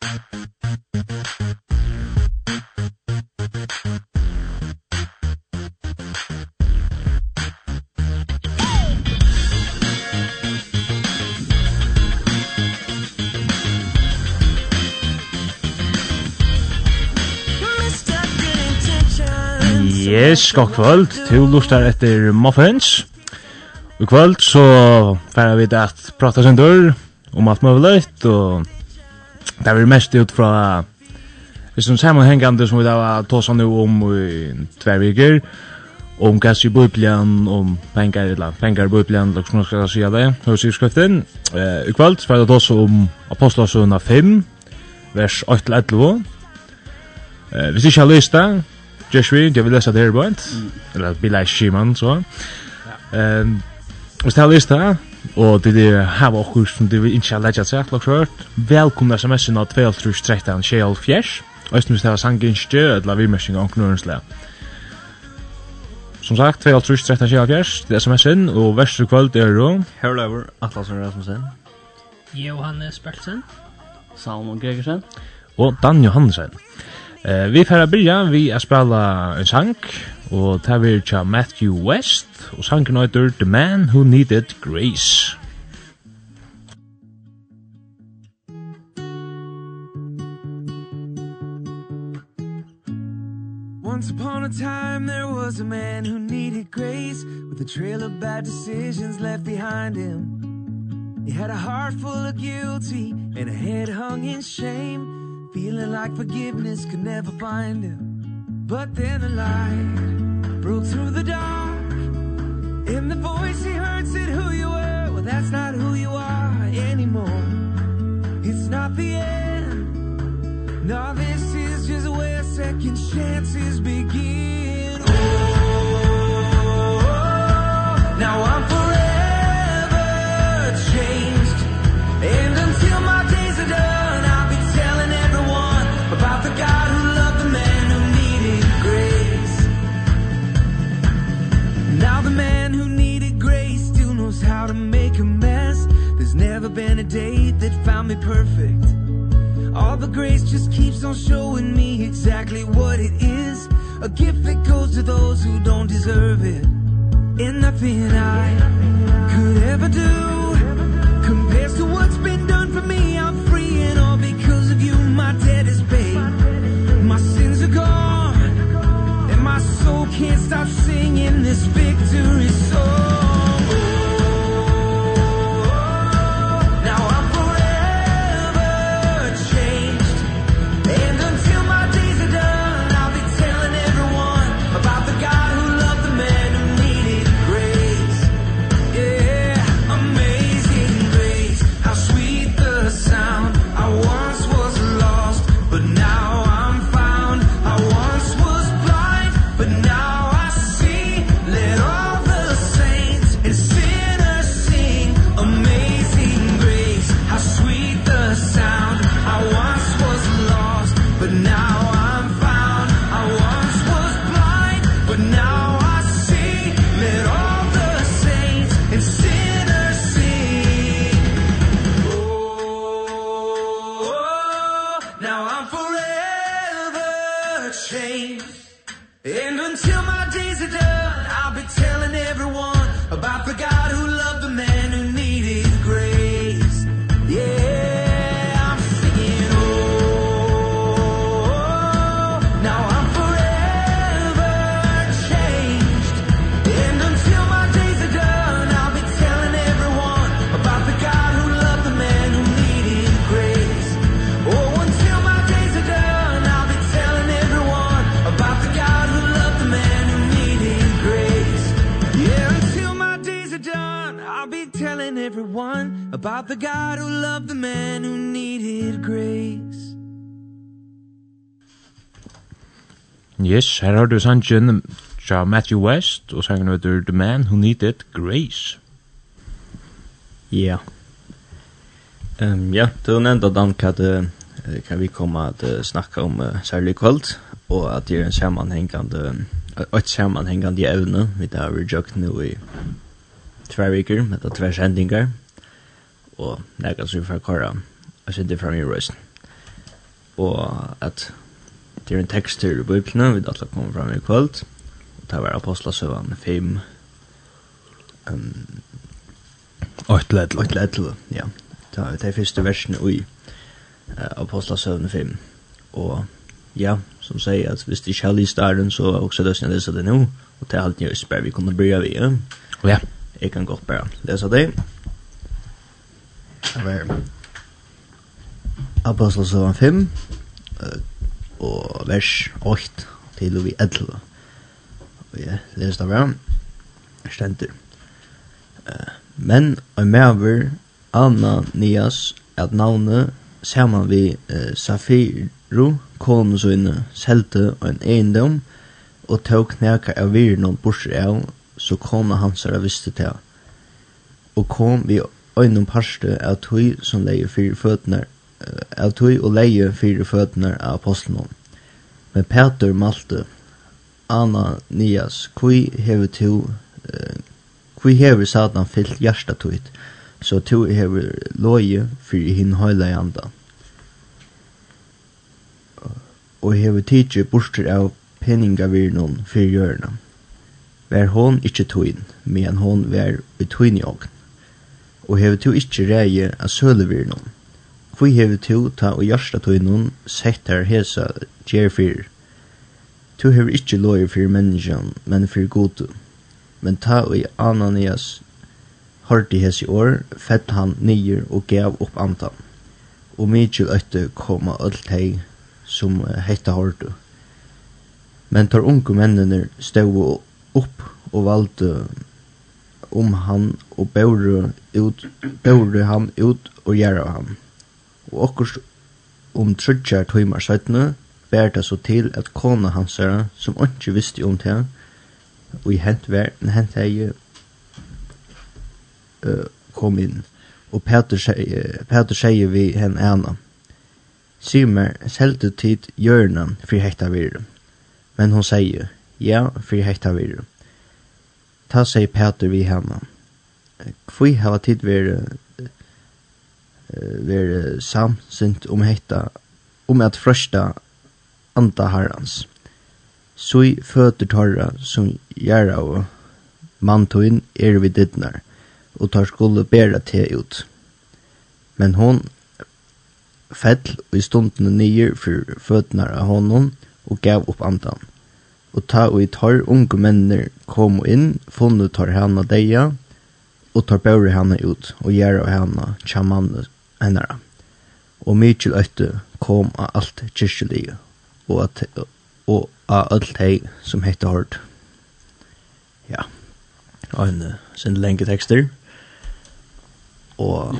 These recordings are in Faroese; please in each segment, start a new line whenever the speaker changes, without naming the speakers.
Yes, god kvöld. til lustar etter Muffins. Og kvöld så færa vi det at prata sin dør om alt mulig og Det er mest ut fra Hvis de sammanhängande som vi da har tåsat nu om i tvärviker om gass i bubblan, om pengar eller pengar i bubblan, eller som ska säga det, hos i skriften. Eh, I kväll spelar det också om Apostlasöna 5, vers 8-11. Eh, hvis du ikke har lyst det, gjørs vi, jeg vil lese det her på eller Billy i skiman, så. Eh, hvis du har lyst det, og det er var okkur som det vil ikke leggja seg klokk hørt. Velkomna sms-en av 2313 Kjell Fjers og det var sanginskjø eller vimersing av knurrensle Som sagt, 2313 Kjell Fjers det er sms-en og verste kvöld er jo
Herlever Atlasen Rasmussen.
Johannes Bertsen
Salomon Gregersen.
Og Dan Johansen Eh, vi får börja vi att spela en sang och ta vi till Matthew West och sangen heter The Man Who Needed Grace.
Once upon a time there was a man who needed grace With a trail of bad decisions left behind him He had a heart full of guilty and a head hung in shame Feeling like forgiveness could never find him. But then a light broke through the dark. In the voice he heard said who you were? Well that's not who you are anymore. It's not the end. No this is just where second chances begin. Oh, oh, oh, oh. Now I'm day that found me perfect. All the grace just keeps on showing me exactly what it is. A gift that goes to those who don't deserve it. And nothing I could ever do. Compares to what's been done for me I'm free and all because of you. My debt is paid. My sins are gone. And my soul can't stop singing this victory song.
Yes, her har du sangen fra Matthew West, og sangen heter The Man Who Needed Grace.
Ja. Yeah. Um, ja, du nevnte Dan det, kan vi komme at uh, snakke om uh, særlig kvöld, og at det er en sammanhengande, et sammanhengande evne, vi tar har vi jøkt nå i tverviker, med det tversendinger, og nægget som vi får kåre, og sitte frem i røysen. Og at Det er en tekstur i bøyplene, vi dattla kom fram i kvöld. Og det var Apostlasøvan 5, um, 8-11. ja. Det er de første versene i uh, Apostlesøvann 5. Og ja, som sier at hvis de ikke har lyst der, så er også løsning å lese det nå. Og det er alt nye spør vi kunne bry av i. Ja.
ja.
Jeg kan godt bare lese det. Det var Apostlesøvann 5, uh, og vers 8 til og vi 11. Og jeg leser det bra. Stenter. Men og mever Anna Nias at navnet saman vi uh, Safiru konu selte og en eiendom og tog knæka av virnum borser av så kona hans er visste til og kom vi øynum parste av tøy som leir fyrir føtnar av tøy og leie fyrir føtene av apostlenom. Men Peter malte, Ananias, kui hever to, uh, kui hever satan fyllt hjärsta tuit, så to hever loje fyrir hinn høyla i anda. Og hever tidsi borster av peningavirnon fyrir hjørna. Vær hon ikkje tuin, men hon vær i tuin i ogn. Og hever to ikkje reie av sølevirnon Hví hevur to ta og hjarta tínum sett her hesa gjer fyr. To hevur ikkje loje fyri menneskjan, men fyri godu. Men ta og Ananias hørte hesi år, fett han nyer og gav upp andan. Og mykje øttu koma alt hei som hetta hørte. Men tar unge mennene stod upp og valde om han og bære ut, bære han ut og gjøre han og okkurst om trudjar tøymar søytne, bær det så til at kona hansara, som ikke visste om det, og i hent verden, hent hei, uh, kom inn. Og Peter sier, Peter sier vi henne ena, sier meg, selte tid hjørna for hekta virre. Men hon sier, ja, for hekta virre. Ta sier Peter vi henne. Hvor hava tid virre ver samsynt om hetta om at frøsta anda harrans. Sui føtur torra som gjerra og mantoin er vi dittnar, og tar skulle bæra te ut. Men hon fell og i stundene nyer for føtnar av honom og gav opp andan. Og ta og i tar unge menner kom inn, funnet tar hana deia, og tar bæra hana ut, og gjerra hana tja hennara, og mykje øytte kom av alt kyrkjelige, og, at, og av alt hei som hette hård. Ja, og en sin lenge tekster, og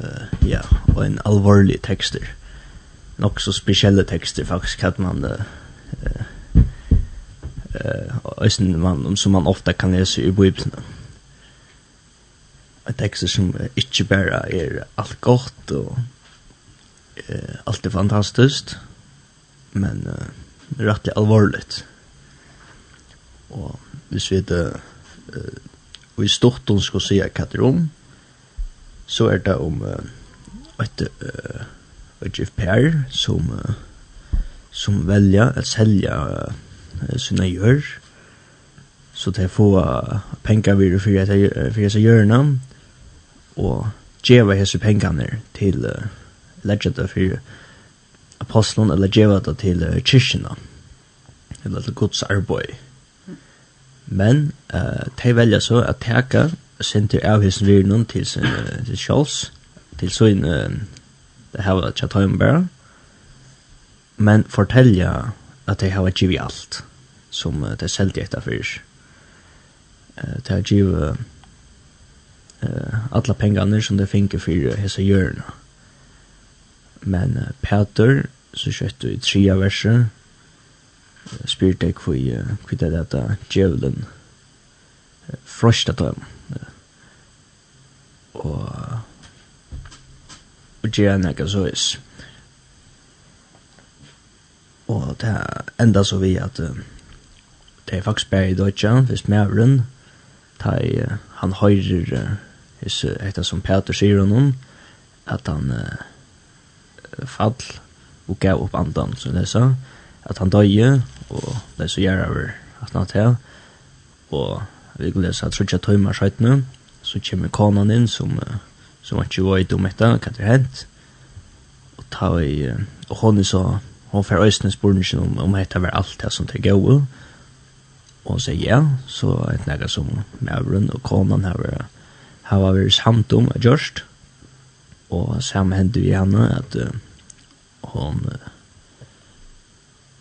uh, ja, og en alvorlig tekster, nok så spesielle tekster faktisk, at man uh, uh, man, som man ofta kan lese i bibelsen en tekst som ikke bare er alt godt og uh, alt er fantastisk, men eh, rettelig alvorligt og hvis vi det uh, og i stort hun skal si hva det er om så er det om uh, et uh, et GFPR som uh, som velger å selge uh, sine gjør så det får pengar vidare för att för att göra namn og djeva hese pengarnir til uh, legenda fyrir apostlen eller djeva det til uh, kyrkina eller til Guds arbeid men uh, de velja så at teka sinter av hesen virnum til sin uh, til Charles til sin uh, det hava tjatajum bara men fortelja at de hava givi alt som uh, de selte etter fyrir uh, de har givi uh, eh alla pengarna som de finge för hesa hjörna. Men uh, Peter så skött i trea verser spyrte jeg hvor jeg kvittet dette djevelen frostet dem og og gjør han ikke så is og det enda så vi at det er faktisk bare i Deutsche hvis mævren han høyrer his hetta sum Peter sigur hon at han uh, fall og gav upp andan så det sa, at han døye og det så gjør over at han til og vi kan lese at trutja Tøymar skjøytene så kommer konan inn som uh, som ikke var i dometta hva det hent. Og ta i uh, og hon så hon fer øyne spørningen om, om hette var alt det som det gav og hon sier ja så er det noe som mævren og konan har vært hava vært samt om at gjørst. Og samme hendte vi henne at uh, hon uh,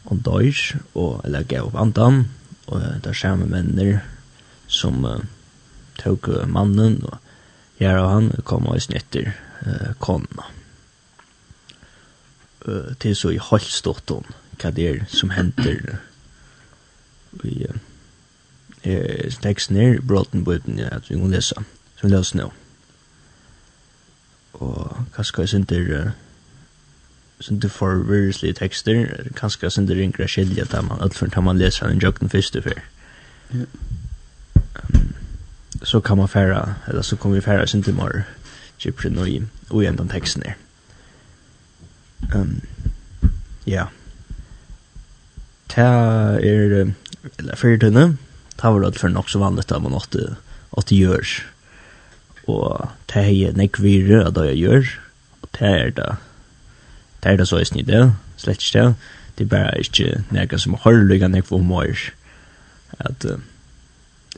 hon døys, og eller gav opp andan og uh, det er samme menner som uh, tok uh, mannen og jeg og han kom og snitter uh, konna. Uh, til så i holdt hon hva det er som henter i uh, teksten her, bråten på uten at vi må lese. Uh, som vi løs nå. Og kanskje jeg synes det sin det for virkelig tekster kanskje sin det ringer skilja da man alt for man leser den jokken først og før
ja.
um, så kan man færa eller så kommer vi færa sin det mer gypre nå i og igjen den teksten her. um, ja ta er eller fyrtøyne ta var alt for nok så vanligt da man åtte åtte gjørs og det er nek vire av det jeg gjør, og det er det, det er det så i snitt det, slett ikke det, det er bare ikke nek som har lykka nek for mor, at,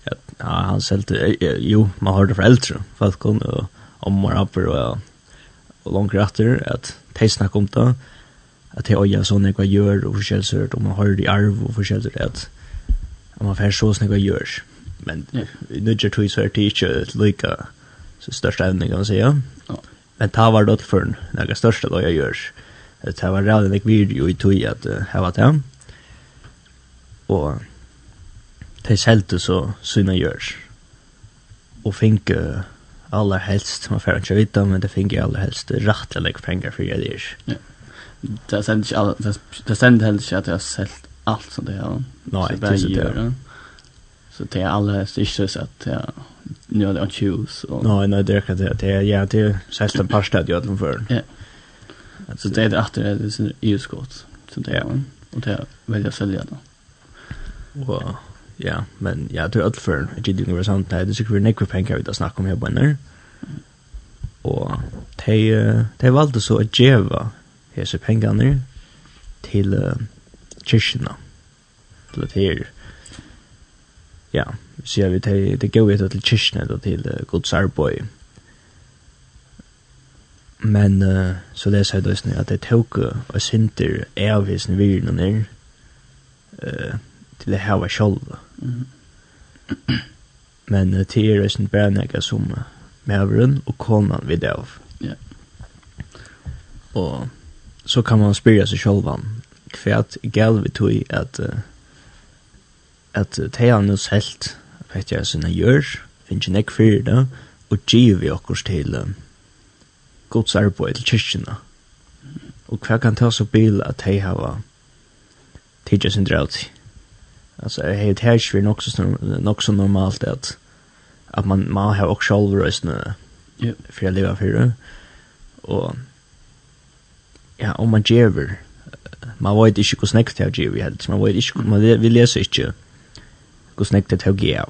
at ja, han selv, jo, man har det for eldre, folk og og apper og, og langt retter, at de snakker om det, at det er øya sånn jeg gjør, og forskjellig og man har det i arv, og forskjellig at, at man får så sånn jeg gjør, men
ja.
i nødger tog så er det ikke lykke, så största ämnen kan man säga.
Ja.
Men ta var då till förn, det största då jag görs. Det var redan en video i tog att här var det. Och det sälte så syna görs. Och fink uh, allra helst, man får inte vita, men det fink allra helst rätt eller pengar för
det är. Ja. Det sent all, det, det helst heller att jag har sålt allt som det har. Nej,
det är det.
Så det är allra helst inte så att jag nu har jag choose och
nej nej det kan det. Det ja det är sista parstad jag den för
ja. Så det är att det är en EU-skott som det är och det väljer sälja då
och ja men ja det är allt för det är ju sånt där det skulle vi nekva pengar vi då snackar om här bönner och de de valde så att geva hese pengarna till kyrkorna till det här ja sier vi til det går vi til kyrkene og til uh, Guds arbeid. Men uh, så det sier det sånn at det tok og synder av hisen viren og ned uh, til det her var kjolv.
Mm.
Men uh, til er det sånn bare nekka som uh, mævren og konan vid av.
Ja.
Og så kan man spyrja seg sjolvan kvært gæl vi tog at uh, at teianus helt hette jeg sinne gjør, finnes jeg nekk fyrir det, og giv vi okkurs til um, gods arbeid til kyrkjene. Og hva kan ta så bil at hei hava tidja sin draut? Altså, hei det her ikke vi nok så normalt at at man man ha også sjolvrøsene
Ja.
for jeg lever fyrir. Og ja, om man gjever, man vet ikke hvordan jeg gjever helt, man vet ikke, man, vi leser ikke hvordan jeg det tog jeg.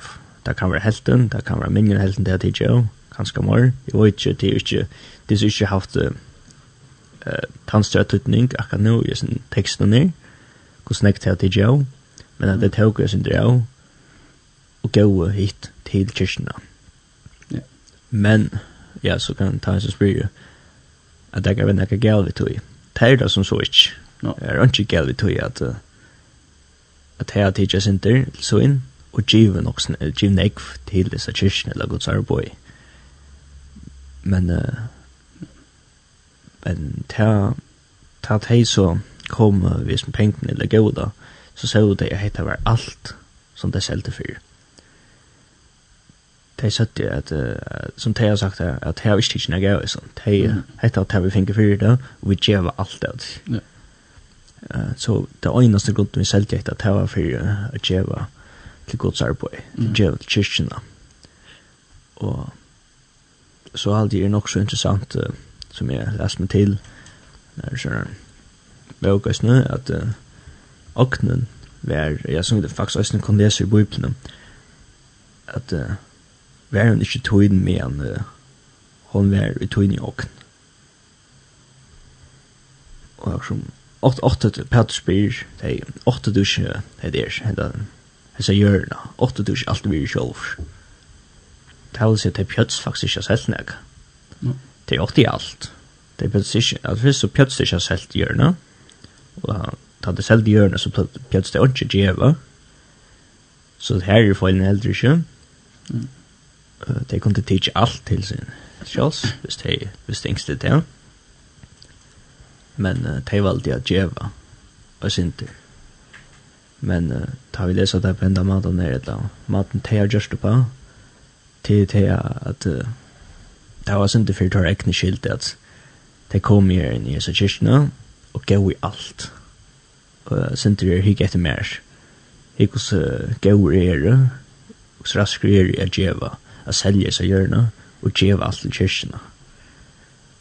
Det kan være helten, det kan være minjen helten det jeg tidlig av, kanskje mer. Jeg vet ikke, det er ikke, det er ikke haft uh, tannstørre tøtning akkurat nå, i sin teksten ned, hvordan jeg det tidlig av, men at det tog jeg sin drev, og gå hit til kyrkene.
Yeah.
Men, ja, så kan ta en som spyr, at det kan være nekka gæl vi tog. Det er det som så ikke.
No.
Jeg er ikke gæl vi tog at, at jeg har tidlig sinter, så inn, og give nok give nek til disse kyrkene eller Guds arbeid. Men uh, men ta ta tei så kom uh, vi som pengene eller goda så så det jeg heter var alt som det selte for. De satt det at, uh, som de har sagt, at de har ikke tidsen jeg gav, sånn. De heter at de vi finner fyrir det, og vi gjør alt det.
Ja.
Uh, så det eneste grunnen vi selte etter at de var fyrir å gjeva uh, til Guds arbeid, til djevel, til kyrkjene. Og så alt det er nok så interessant uh, som jeg leste meg til, når jeg sånn bøk og snø, at uh, åknen var, jeg sånn det faktisk også kan lese i Bibelen, at uh, var hun ikke tøyden med han, uh, hon var i tøyden i åknen. Og jeg som 8 8 Peter spyr, det er 8 dusje, det er det, hessa hjørna. Åtta du ikke alltid blir sjolv. Det har det er pjøts faktisk ikke selv nek. Det er åtta i alt. Det er pjøts ikke, at hvis så pjøts det ikke selv hjørna. Og da det selv hjørna så pjøts det ikke djeva. Så det her er foilen heller ikke. Det kom til tids alt til sin sjolvs, hvis det er engste det. Men det er valgt i at djeva og synder Men uh, tar vi lesa det på enda maten er et eller Maten te har gjørst på. Te te at uh, det var sindi fyrir tar ekne skilt at te kom her inn i hese kyrkina og gau i alt. Uh, sindi er hik etter mer. Hik hos uh, gau er og hos rask er er djeva a selja seg hjørna og djeva alt til kyrkina.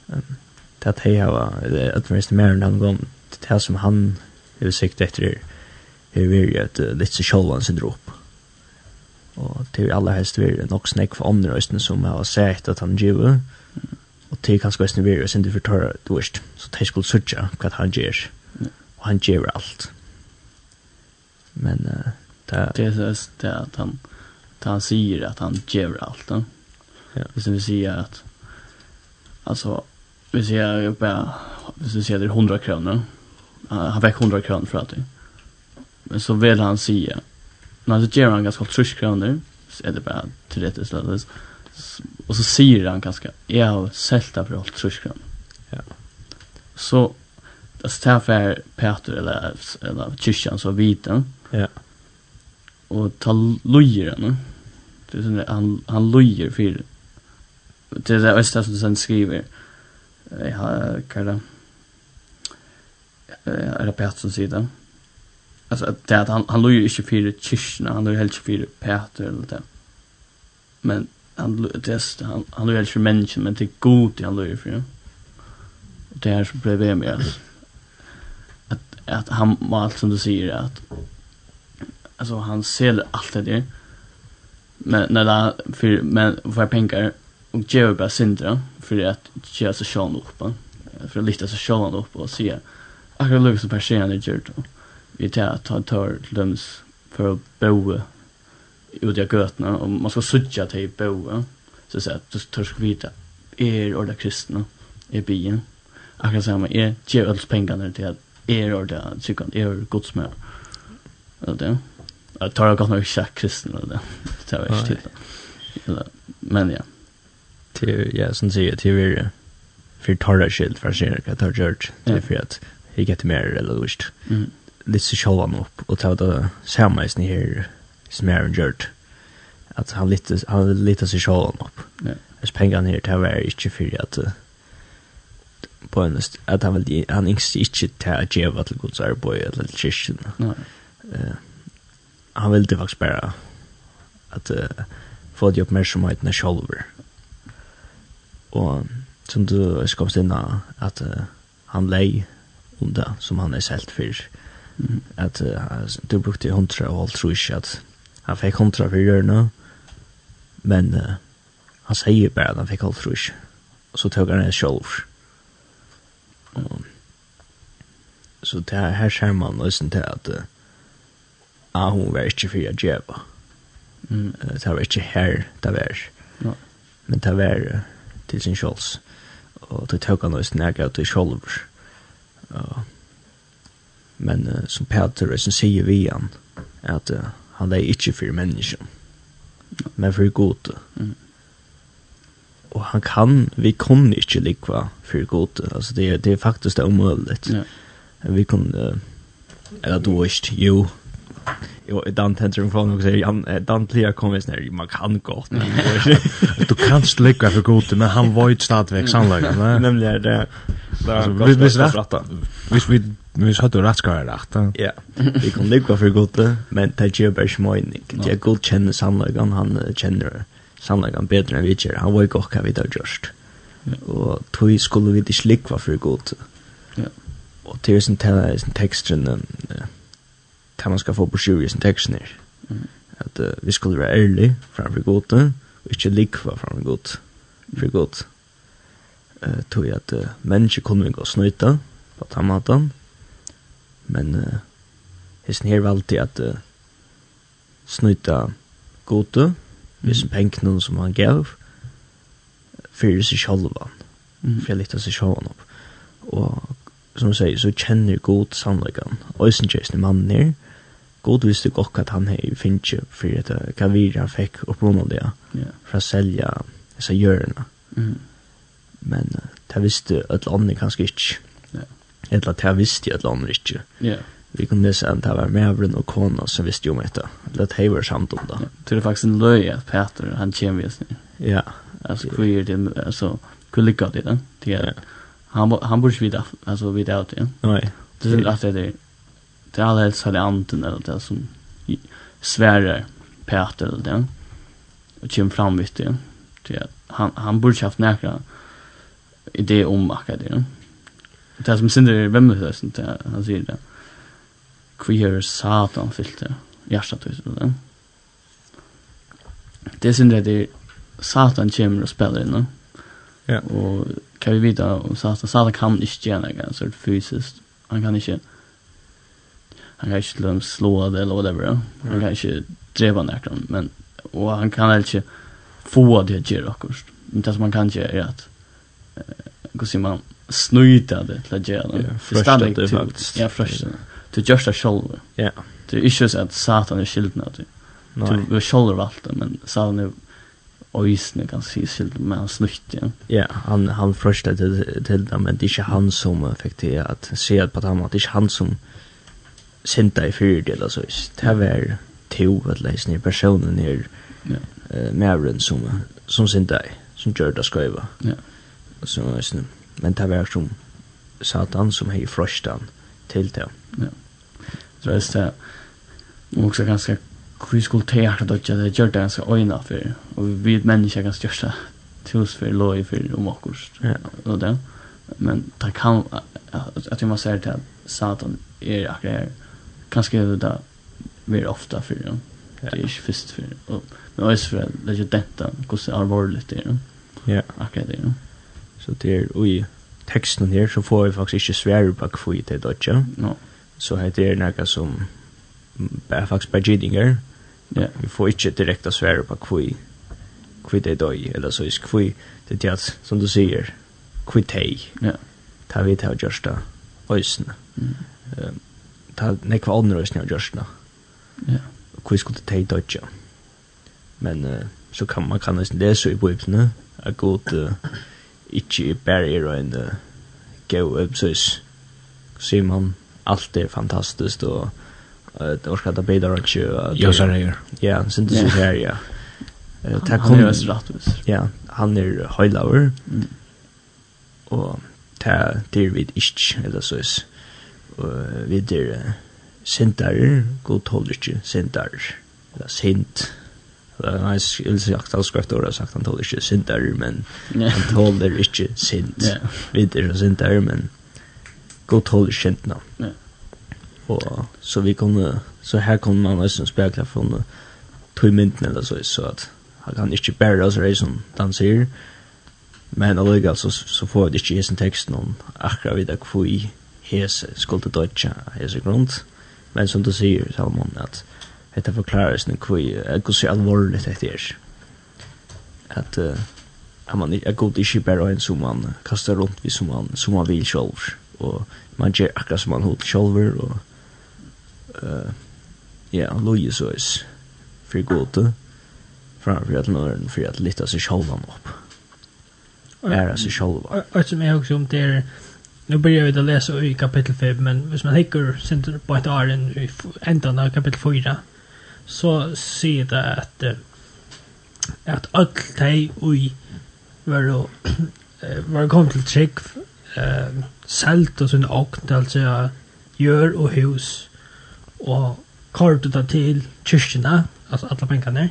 Um, det at hei hava, at mest mer enn han gom, det er det som han vil sikt etter er har vært et uh, litt så sjålvan syndrop. Og til aller helst vært nok snakk for andre østene som har sett at han gjør, og til kanskje østene vært sin du fortører du øst, så de skulle sørge hva han gjør, og han gjør alt. Men uh, det
är Det er det at han, det han sier at han gjør alt, da.
Ja.
Hvis vi sier at, altså, hvis jeg bare, hvis vi sier det er 100 kroner, han fikk 100 kroner fra det, mm Men så vill han säga. Men så ger han ganska trusk kronor. Så är det bara till rätt istället. Och så säger han ganska. Jag har sällt det för allt trusk kronor.
Ja.
Så. Alltså det här för Peter eller, eller kyrkan så viten.
Ja.
Og ta lojer han. Det är sån han, han lojer for Det er det östra som sen skriver. Jeg har Hva er kallat. Er det Peter som sier det? alltså att det att han han lojer ju inte för kyrkorna, han låg helt för Peter eller det. Men han det han han låg helt för människan, men det är god han lojer för. Och det här så blev det med oss. Att att han var allt som du säger att alltså han ser allt det där. Men när det för men för pengar och ger bara syndra för att ge sig sjön upp. För att lyfta sig sjön upp och se. Akkurat lukar som personen er gjort. Och vi tar att ta tar till döms för att bo ut i götna och man ska sudja till bo så så att du tar ska vita är orda kristna är bien akkurat samma är ger alls pengarna till att är orda cykeln är godsmär och det. Jag tar gott nog schack kristna eller det. Tar jag inte men ja.
Till ja sen säger till vi för torra skilt för sig att ta George det för att he get mer eller lust
mm
litt seg sjálva opp og ta det samme i her som jeg en gjort at han litt han litt seg sjálva opp
ja
Hvis pengene her, det var ikke for at på en at han vil han ikke ikke ta at gjeva til Guds arbeid eller til kyrkjen.
Nej.
Eh han ville faktisk bare at uh, få de oppmerksomheten av sjolver. Og som du skal bestemme at uh, han lei om det som han er selt for
Mm.
At uh, du brukte 100 og alt tror ikke at han fikk 100 for hjørne, men uh, han sier bare at han fikk alt tror ikke. Og så tog han det selv. Og, så det her, her ser man liksom til at uh, ah, hun var ikke for å djeva.
Mm.
Uh, det var ikke her det var.
No.
Men det var uh, til sin sjåls. Og det tok han liksom nærkert til sjålver. Og uh, men uh, som Peter som sier vi han at uh, han er ikke for mennesken men for god
mm.
og han kan vi kunne ikke likva for god altså det, det er faktisk det omøyligt.
ja.
vi kunne uh, eller du ikke jo Jo, Dan tenter en från och säger han Dan Lia kommer visst när man kan gå.
du kan slicka for gode, men han var ju stadväg sannolikt, va?
Nämligen det. Där
vi vi vi Vi sa du rätt ska vara rätt.
Ja. Vi kan lycka för gott, men det ger bara mening. Det är god känner sannolikan han känner sannolikan bättre än vi gör. Han var ju gott kan vi ta just. Och tog skulle vi inte lycka för gott.
Ja.
Och det är sån där sån texten kan man ska få på sju i sån texten.
Mm.
Att vi skulle vara ärliga framför gott och inte lycka framför gott. För gott. Eh tog jag att människor kunde gå snyta på tamaten. Mm men uh, hesten her valgte at uh, snøyta gode, hvis mm. penkene som han gav, fyrir seg sjálvan,
mm.
fyrir litt av seg sjálvan opp. Og som sier, så kjenner god sannleggan, øysengjøsne mannen her, god visste godt at han hei finnje fyrir at hva vir han fikk opprunnet det,
yeah.
for å selja disse hjørna.
Mm.
Men uh, det visste alle andre kanskje ikke eller at jeg visste jo at andre ikke.
Ja.
Vi kunne lese at det var Mævren og Kona som visste jo om dette, eller at jeg var samt om det.
Ja.
Det
er faktisk en løy at Peter, han kommer just nu.
Ja.
Alltså hur är det, alltså hur lyckas det då? Det är, han, han borde inte veta, alltså veta allt det.
Nei.
Det är att det är, det är alla helst anten eller det som svärar Peter eller det. Och kommer fram vid det. Det är, han, han borde inte haft några idé om akkurat det det som synder vem det sånt han säger det. Queer satan filter. Hjärtat ut det. Det synder det satan kommer och spelar in.
Ja.
Och kan vi vita om satan satan kan inte göra något så fysiskt. Han kan inte han kan inte slå det eller whatever. Han kan inte driva någon men och han kan inte få det att göra också. Men det som man kan göra är att hur man snuita det till att göra det.
Frösta det faktiskt.
Ja, frösta det. Du görs det själv.
Ja.
Det är inte så att Satan är skilden av
dig.
Du är själv valt det, men Satan är öjsne kan se skilden med hans snutt. Ja,
han, han frösta till, till det men det är inte han som fick det att se att på honom. Det är inte han som synda i fyrt eller så. Det här var to att läsa ner personen ner
ja.
uh, som, som synda i, som gör det skriva.
Ja.
Så, är det men det var som Satan som hei frostan til det. Ja.
Så det er det også ganske vi skulle teater då jag det gjorde ganska ojna för och vi människor ganska största tills för loj för om akkurst.
Ja.
Och det. Men det kan att jag måste säga till Satan är akkurat kanske det där mer ofta för dem. Det är inte först för och men också för att det är detta hur allvarligt det är.
Ja.
Akkurat det. Ja.
Så det er i texten her, så får vi faktisk ikke svære på kvui vi til dødja.
No.
Så det er noe som er faktisk bare gidinger.
Ja.
Vi får ikke direkte svære på kvui kvui hva det døy, eller så is kvui det er at, som du sier, kvui tei
Ja.
Ta vi til å gjørst det øysene.
Mm.
Ta nekva andre øysene å gjørst det.
Ja.
Hva skulle det dødja. Men uh, så kan man kan nesten lese i bøypene, at god... Uh, ikke bare er en uh, god episode. Simon, alt er fantastisk, og uh, det orker at bedre ikke. Ja,
så er det her.
Ja, synes det her, ja. Uh,
han, han er også rattvis.
Ja, han er høylaver,
mm.
og det er vi ikke, eller så er vi er sintarer, god holder ikke sintarer, eller sint, Nei, jeg vil si at han skrev året sagt han tåler ikke sinter, men han tåler ikke sint.
Vi
er ikke sinter, men god tåler sint nå. Og så vi kunne, så her kunne man nesten spekla fra tog mynden eller så, så at han kan ikke bære oss rei som han danser, men allega så, så får vi ikke hesen teksten om akkurat vidda hvor i hese skulle dodja hese grunn, men som du sier, Salmon, at Hetta forklarar nú kvi, at kussu alvorligt hetta er. At at man er god ikkje berre ein som man kastar rundt vi som man som man vil sjølv og man ger akkurat som man hot sjølv og eh ja, loje så is for gode framfor at nøren for at lytta seg sjølv opp. Ära seg sjølv.
Og som jeg også om det er Nu börjar vi då läsa i kapitel 5, men hvis man hickar sen på ett år i ändan av kapitel 4, så sier det at at all de ui var var kom til trygg eh, selt og sin åkt til altså gjør og hus og kort det til kyrkjene altså alle pengene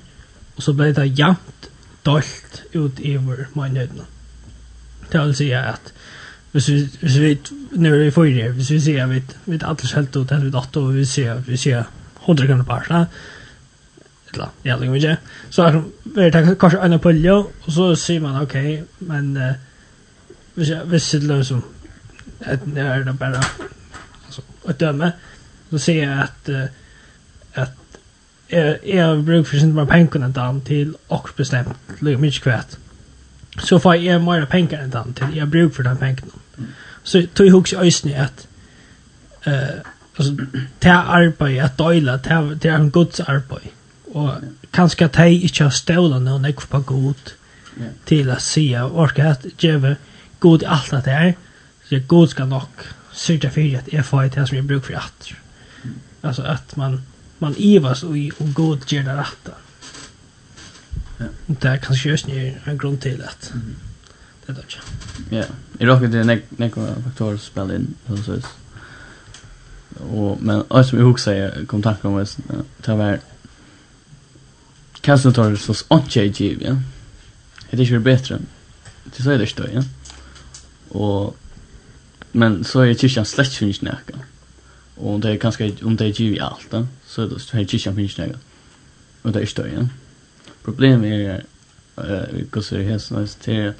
og så ble det jævnt dolt ut i vår mannhøyden det vil si at hvis vi, hvis vi nu er det forrige hvis vi sier vi, vi alle selt ut til vi datt og vi sier vi sier 100 kroner par så eller ja, liksom ikke. Så er det er kanskje en pølje, og så sier man, ok, men uh, hvis, jeg, hvis det er som, det er det bare altså, å døme, så sier jeg at, uh, at jeg, jeg bruker for sin mer penger enn den til akkurat bestemt, liksom mye kvæt. Så får jeg mer penger enn den til, jeg bruker for den pengene. Så tog jeg også øyne at, uh, altså, det er arbeid, at døyla, det er en gods arbeid og kanskje at de ikke har stålet noen jeg på god
yeah.
til å si og orke at gjøre god i alt det er så god skal nok sørge for at jeg får det som jeg bruker for at altså at man man ivas og, og god gjør det rette
ja.
det er kanskje just en grunn til at det er ikke
ja, i råk det er nekva faktorer som spiller inn så så og men alt som jag huxar kom tack om det var Kassan tar så ikke i giv, ja. Det er ikke bättre. Det så är det støy, ja. Og, men så er kyrkjan slett finnes nekka. Og det er kanskje, om det er giv i alt, ja. Så er det kyrkjan finnes nekka. Og det er støy, ja. Problemet er, uh, hos er hos hos til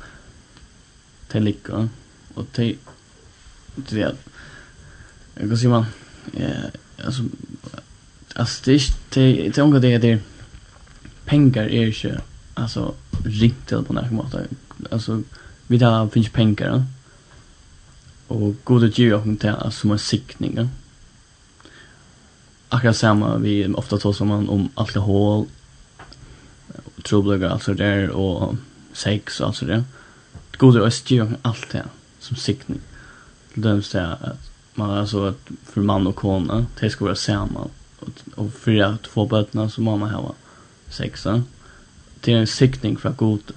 til lykka og til til at jeg kan man ja, altså altså det er ikke til til omgå det er pengar är ju alltså riktigt på något sätt Alltså vi tar finns pengar. Och goda djur og inte alltså som en siktning. Ja? Akkurat samma vi ofta tar som man om alkohol troblagar alltså där och sex alltså det. Goda och djur allt det som siktning. Till dem det at man alltså att för man och kona det ska vara samma och for at få bøtene, så må man ha sexa. Det en siktning för god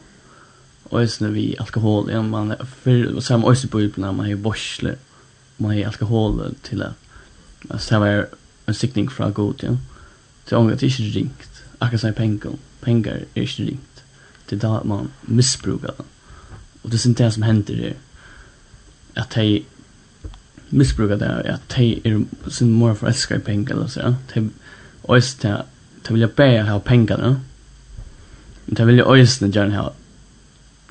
ösne vi alkohol ja man för samma ösne på ibland man har borsle man har alkohol till att alltså det var en siktning för god ja. Till ångat det är inte ringt akka sig pengar pengar är inte ringt. Det är då man missbrukar det och det är inte det som händer det att de missbrukar det att de är sin mor förälskar i pengar eller så ja. De ösne det vill jag bära ha penger, ja. Men de vill jag ösna gärna ha.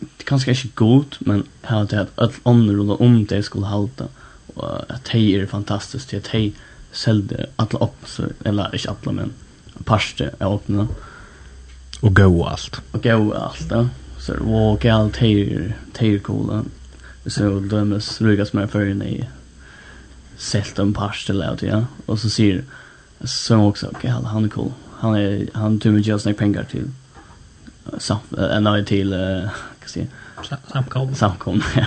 Det er kanskje ikke gott, men ha det att alle andre ruller om det skulle halta. Och at de er fantastiskt til at de sälde alla upp så eller ikke alle, men parste är öppna.
Och gå allt.
Och gå allt då. Så det var galt teir, här coola. Så dömes rugas med förrän i selt en parste eller ja. Och så ser så också, okej, okay, han är cool han är han tog mig just pengar till så en till kan
se samkom
samkom ja.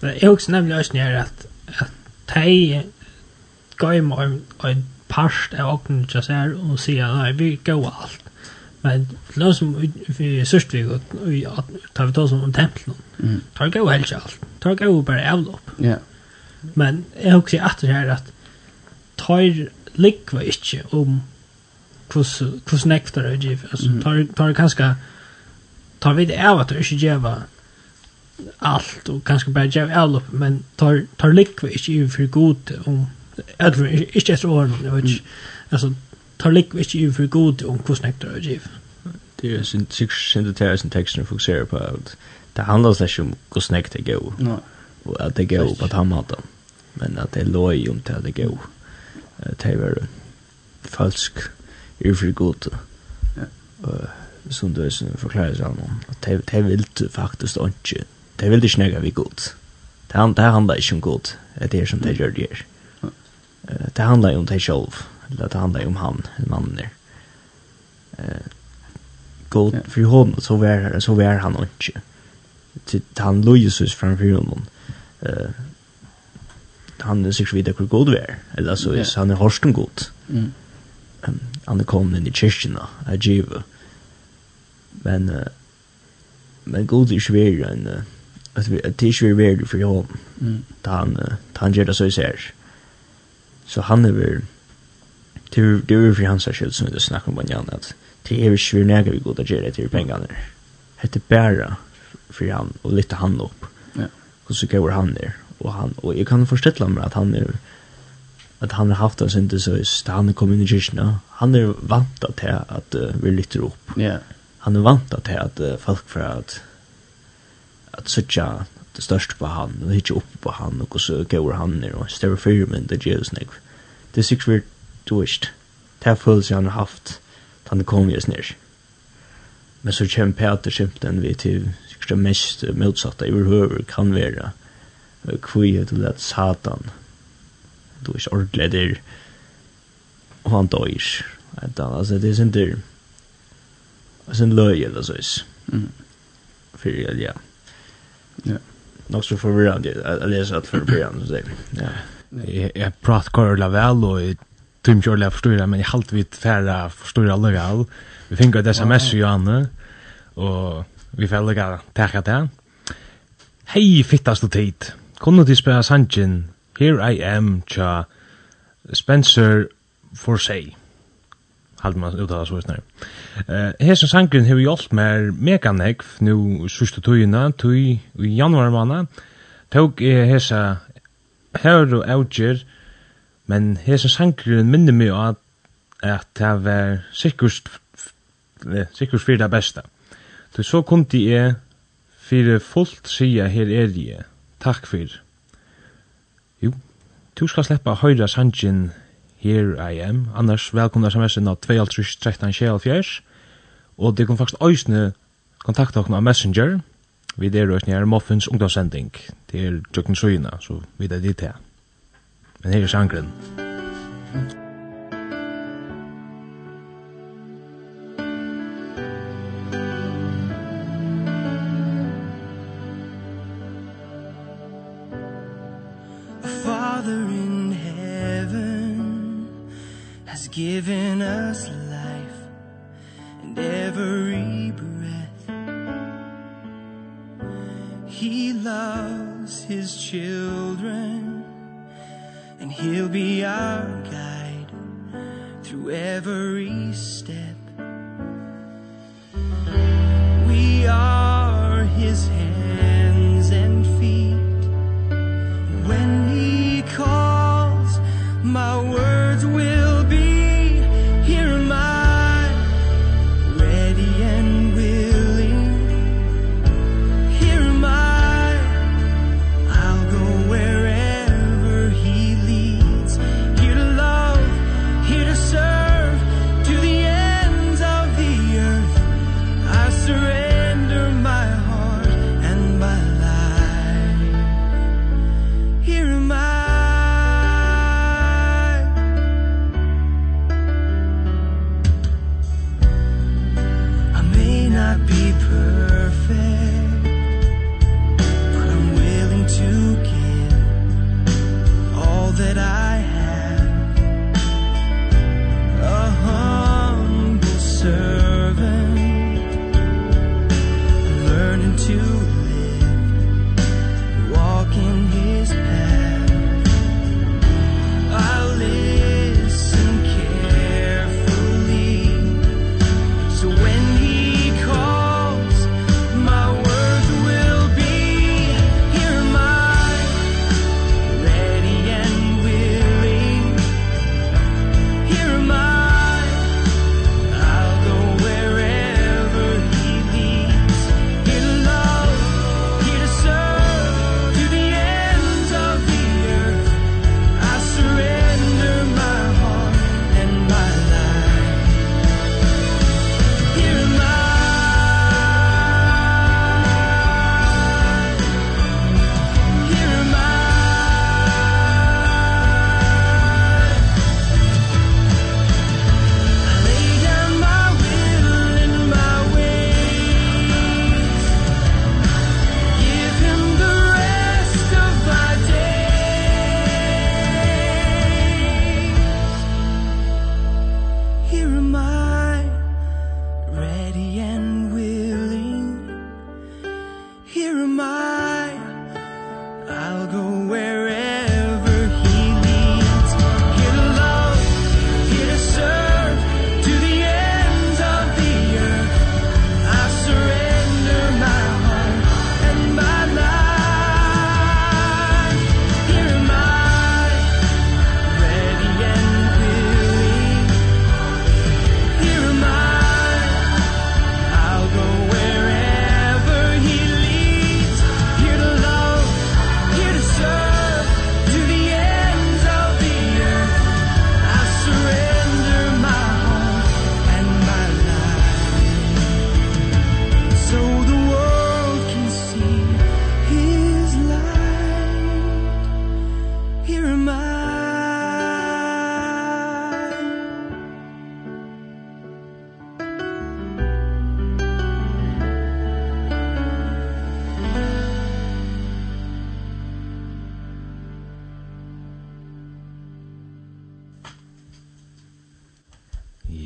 Det är också nämligen just när att att tej går med en parst av åknen just här och säger nej vi går allt men låt som vi sörst vi går vi tar vi tar som om
templen
tar gå helt allt tar gå bara avlopp.
Ja.
Men jag också att det här att tar likva inte om kus kus nektar er giv
alltså
tar tar kanskje tar vi det av at det är ju allt och kanske bara ge allt men tar tar likve ikke i for god om att ikke etter år nu vet altså tar likve ikke i for god om kus nektar er giv
det er sin sex syntetesen texten fokuserer på at det handlar inte om kus nektar
gå
og at det går på att men at det er loj om til at det går det er falsk er för god.
Ja.
Som du sen förklarar så någon att det det vill du faktiskt. Det vill du snäga vi god. Det han det handler ikke om god. Det är som det gjør det. Det handlar om det selv, Eller det handlar om han, en mann der. Eh god for honom så var så var han ikke. Det, han Louisus framfor honom. Eh han er sig videre hvor god vi er. Eller så är han är horsten god.
Mm
um, han er kommet inn i kyrkjena, er givet. Men, uh, men god er svir en, at vi, at det er svir veri for hom,
mm.
da han, uh, da han gjør det så især. Så han er vir, det er, det er for hans skyld som vi snakker om banjan, at det er svir nega vi god at gjør det til pengane. Hette bæra for han, og lytte han opp.
Ja.
Og så gav han der, og han, og jeg kan forstille meg at han er, att han har haft en synd så är han kommer in i kyrkan. Han är vant att det att uh, vi lyfter upp.
Ja. Yeah.
Han är vant att det att uh, folk för att att söka det största på han och hitta upp på han och så går han ner och stäver firmen det Jesus nek. Det är sikkert vi doist. Det här följs han har haft han kom just ner. Men så kommer Peter skymten vi till sikkert det mest motsatta överhuvud kan vara kvihet till att satan du är ordentlig där och han dör att alltså det är inte sen löj eller så is.
Mm.
För ja.
Ja.
Nog så förvirrande att läsa att förvirrande så ja.
Jeg prater korrelig vel, og jeg tror ikke ordentlig forstår det, men jeg halte vidt færre forstår alle vel. Vi finner et SMS ju Anne och vi får lägga tacka det. Hei, fittast og tid. Kunne du spela Sanchin Here I am tja Spencer Forsay. Halt man uttala så snær. Eh, hesen sangren hevur hjálpt mer mega nekk nú sustu tøyina, tøy í januar mána. Tók eg hesa her og outger, men hesen sangren minner meg at at ta var sikkust sikkust fyrir ta besta. Tøy so kundi eg fyrir fullt sia her er eg. Takk fyrir. Du skal sleppa høyra sangen Here I Am. Annars velkomna sms'en av 2.13.24. Og det kan faktisk òsne kontakta okna av Messenger. Vi der òsne er Moffins ungdomssending. Det er tjøkken Søyna, så vi er dit her. Men her er sangren.
Musik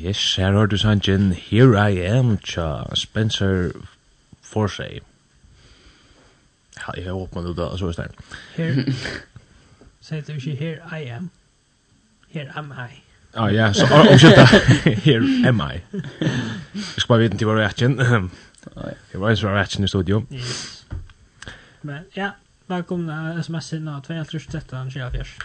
Yes, her har du sangen Here I Am tja Spencer Forsey. Ja, jeg har åpnet det da, så er det
Here, sier du ikke Here I Am? Here am I.
Ja, ah, ja, så omkjøtta. Here am I. Jeg skal bare vite til hva reaksjon. Jeg var en svar reaksjon i studio.
Yes. Men ja, velkomna sms-en av
2.13.24.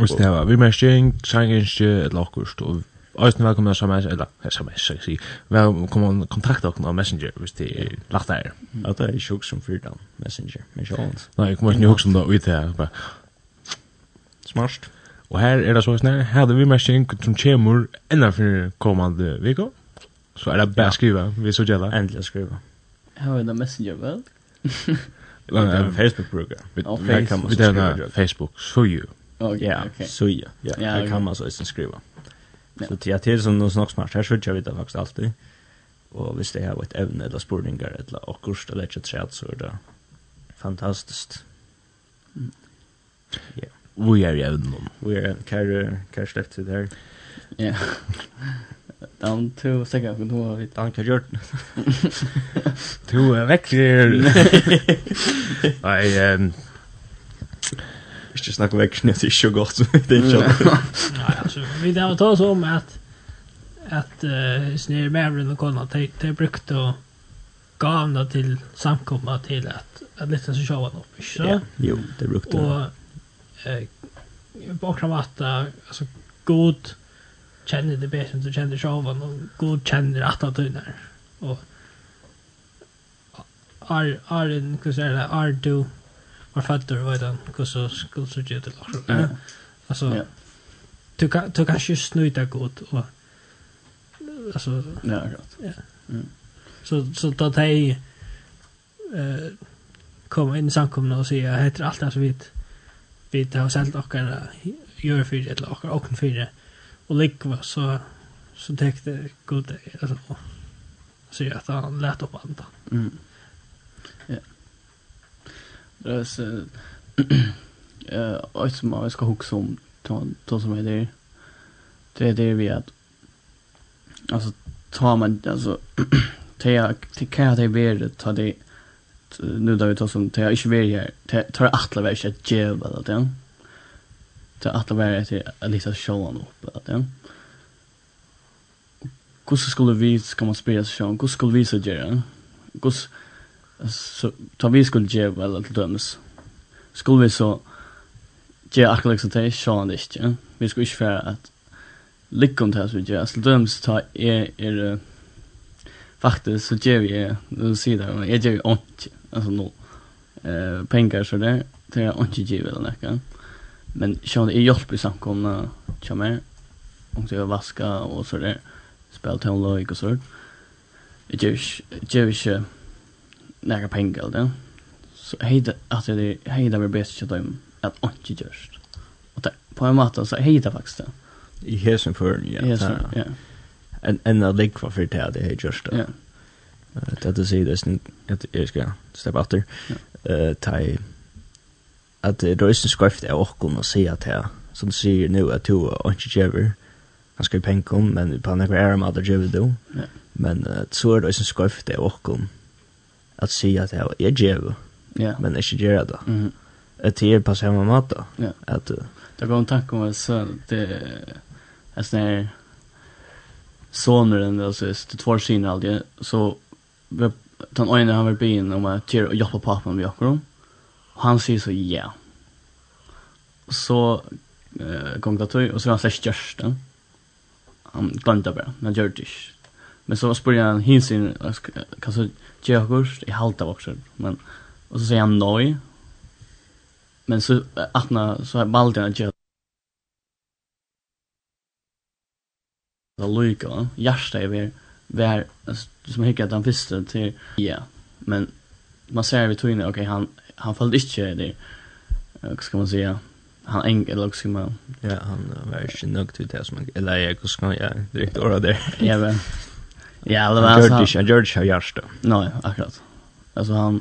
Og snäva, vi märker en sangenstje ett lakost och Øysten velkommen som er, eller SMS, skal jeg si, velkommen kontakt dere av Messenger, hvis de er lagt der.
Ja, det er ikke også som fyrdan, Messenger, men ikke annet.
Nei, jeg kommer ikke hukk om det ut her,
Smart.
Og her er det så snar, her hadde vi mesking som kommer enda for kommande viko, så er det bare skriva, vi så gjelda.
Endelig skriva.
Her er det Messenger, vel?
Det er Facebook-bruker.
Vi er Facebook, så
jo.
Ja, så jo. Ja, her kan man så skriva. Så det är som någon snack smart. Här skulle jag vita faktiskt alltid. Och visst det har ett ämne eller spurningar eller och kurs eller ett träd så där. Fantastiskt. Ja.
Vi är ju även.
Vi är kär kär släppt det här.
Ja. Dan to second kun hon
vet han kan gjort.
Du är väck. Nej, ehm
Ikke snakke vekk, det er ikke godt. det er ikke
Nei, altså, vi tar ta oss om at at uh, snir mævren og kona, de, de brukte å gavna til samkomma til at, at litt så sjåa opp, ikke så?
Ja, jo, det brukte
Og eh, på akkurat matta, altså, god kjenner det bedre enn du kjenner sjåa, og god kjenner at han tøyner. Og Ar, Arin, hva sier det, Ardu, var fötter och vet han hur så skulle så ge det
liksom.
Alltså du kan du kan ju snuta gott och alltså
ja gott. Ja.
Så så då tej eh komma in i samkomna och säga heter allt det som vi vi har sält och gör för eller och och för och likva så så täckte god alltså så att han lät upp andan.
Mm. Ja. Det så eh och som jag ska huxa om ta som är det. Det är det vi att alltså tar man alltså te te kan det vara ta det nu då vi tar som te inte vara här tar det att lägga ett jävla eller det. Ta att lägga ett lite showan upp att det. Hur skulle vi ska man spela sig? Hur skulle vi så göra? Hur så ta vi skulle ge väl till dömes. Skulle vi så ge akkurat som det så han inte. Vi skulle inte för att lycka om det här så ge till dömes ta är är faktiskt så ger vi nu ser det jag ger ont alltså nu eh pengar så där det är ont ge väl näka. Men så det är hjälp i samkomna kommer om det är vaska och så där speltonlogik och så. Det ger ju inte några pengar eller så hejda att det hejda blir bäst till dem att inte just och där på en måte så hejda faktiskt det.
I hesen för ja.
Ja.
En en att ligga för det det är just
Ja.
det det det säger det att jag ska steppa åter eh ta att det är ju skrift är och kunna se att här som säger nu att du och inte ger han ska ju penka om men på några är man att ger
du
men så är det ju skrift är och kunna att se att jag är jävla.
Ja.
Men inte göra det.
Mm.
Att det är på samma mat då.
Ja.
Att
det går en tanke om att så det är sån här sonen alltså det två syn alltid så den ena han var bin om att göra och hjälpa pappa med Jakob. Han säger så ja. Så eh kom då och så han släcker den. Han glömde bara. Han gör det. Men så spurgade han hins in kan så ge kurs i halta också. Men och så säger han nej. Men så atna, så valde han att ge Det lukar, hjärsta är vi var som hickar han visste till ja. Men man ser vi tog in okej han han följde inte det. Vad ska man säga? han eng eller också man
ja han var ju nöjd till det som eller jag skulle ja direkt orda där
ja men Ja, det var alltså.
Han gör det hjärsta.
Nej, akkurat. Alltså han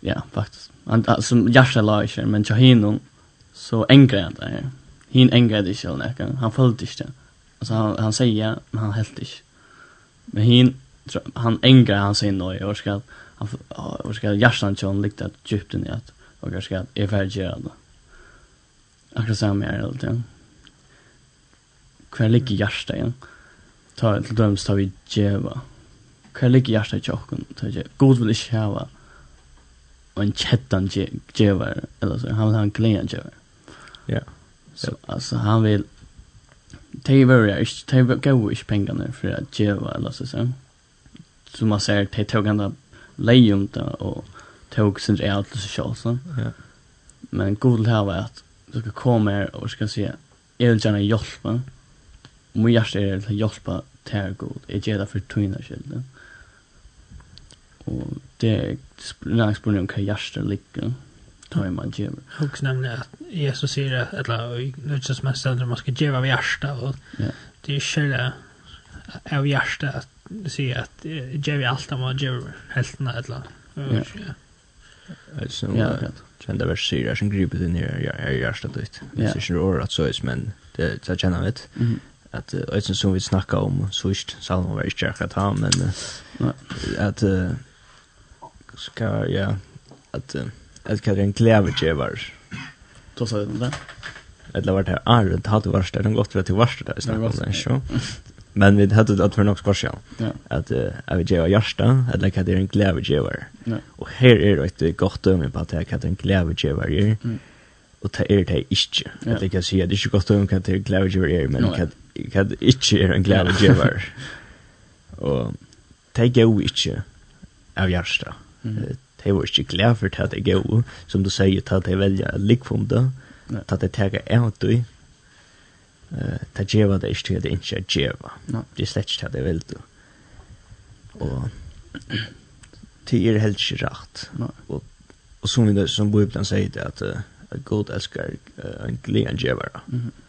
ja, faktiskt. Han alltså hjärsta lager men Johinon så ängrar han där. Hin ängrade det eller något. Han följde inte. Alltså han han säger men han helt inte. Men hin han ängrar han säger nej och ska han och ska hjärtan John likt att djupt i att och ska är färdiggörande. Akkurat samma är det. Kvar ligger hjärta igen. Ja ta til dømes ta vi djeva. Hva ligger hjertet i tjokken? God vil ikke hava en kjettan djeva, eller så, han vil ha en klingan djeva.
Ja.
Så, altså, han vil, de vore inte de gav ikke pengene for at djeva, eller så, så. Som man säger de tog han där och tog sin real så seg så.
Ja.
Men god här var att du ska komma her og skal si, jeg vil gjerne Og min hjerte er til å hjelpe til god. Jeg gjør det for tøyne skyld. Og det er nærmest spørsmål om hva hjerte ligger. Ta i man gjør.
Hoks nemlig at Jesus sier at eller, i er som en man skal gjøre av hjerte.
Og
det er själva av hjerte at du sier at gjør vi alt om man gjør heltene eller
Ja. Ja, akkurat
kjenda vers sier er som griper det nere i hjertet ditt. Det
er
ikke råd at så men det det kjennet
mitt
att ett uh, som vi snackar om så ist Salman var inte jag att ha men uh, att uh, ska ja att uh, att Katrin Klävergevar
då sa det.
Eller vart här är det hade varit det gott för att det varst där snackar sen
så
men vi hade att för något kvar
själv
att jag vet jag Jarsta eller Katrin
Klävergevar
och här är det ett gott döme på att en Klävergevar är
mm
og det er det ikke.
Ja.
At jeg kan si at det er ikke godt om hva det er glædegjever er, men hva no, det ikke er en glædegjever. og det er jo ikke av hjertet.
Mm.
Det var ikke glad for at det er jo, som du sier, at det er veldig
likfundet,
at det er det er det ta djeva det ikke det ikke er
djeva.
Det er slett ikke det vel du. Og det er helt ikke
rett.
Og, og som, vi, som Bibelen sier det at uh, at god elskar uh, en glian djevara.
Mm -hmm.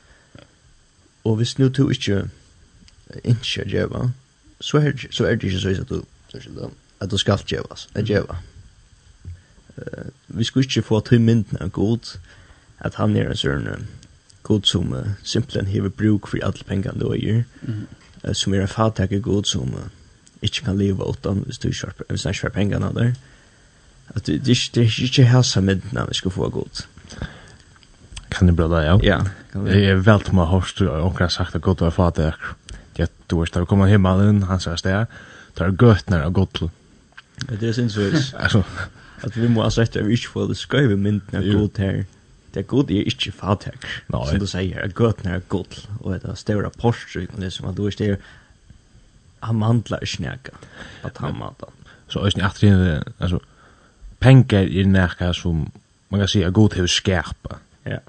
Og hvis nu du ikke ikke djeva, så er, så er det ikke så at du, at du skal djevas, at djeva. Uh, vi skulle ikke få til mynden av god, at han er en sånn uh, god som uh, simpelthen hever bruk for alle pengene du eier,
mm.
uh, som er en fattakke god som uh, ikke kan leva utan hvis du ikke har pengene der. At det, det, det, det er ikke helse mynden vi skal få god.
Mm Kan det bli det, ja.
Ja.
Jag är väl till hørst, og och har sagt at godt var fatig. fader. du vet, da vi kommer himmelen, han säger det. Tar gött när gott.
Det är sinnsvis.
Altså.
At vi må ha måste at vi ikke får det skriva mynt
när
gott her. Det er är gott är inte
fader.
Som du sier, säger, gott er gott Og det er større porsche og det som at du är han mandlar snäka. At han mandlar.
Så är det återigen alltså pengar i näka som man kan si, säga god hur skärpa.
Ja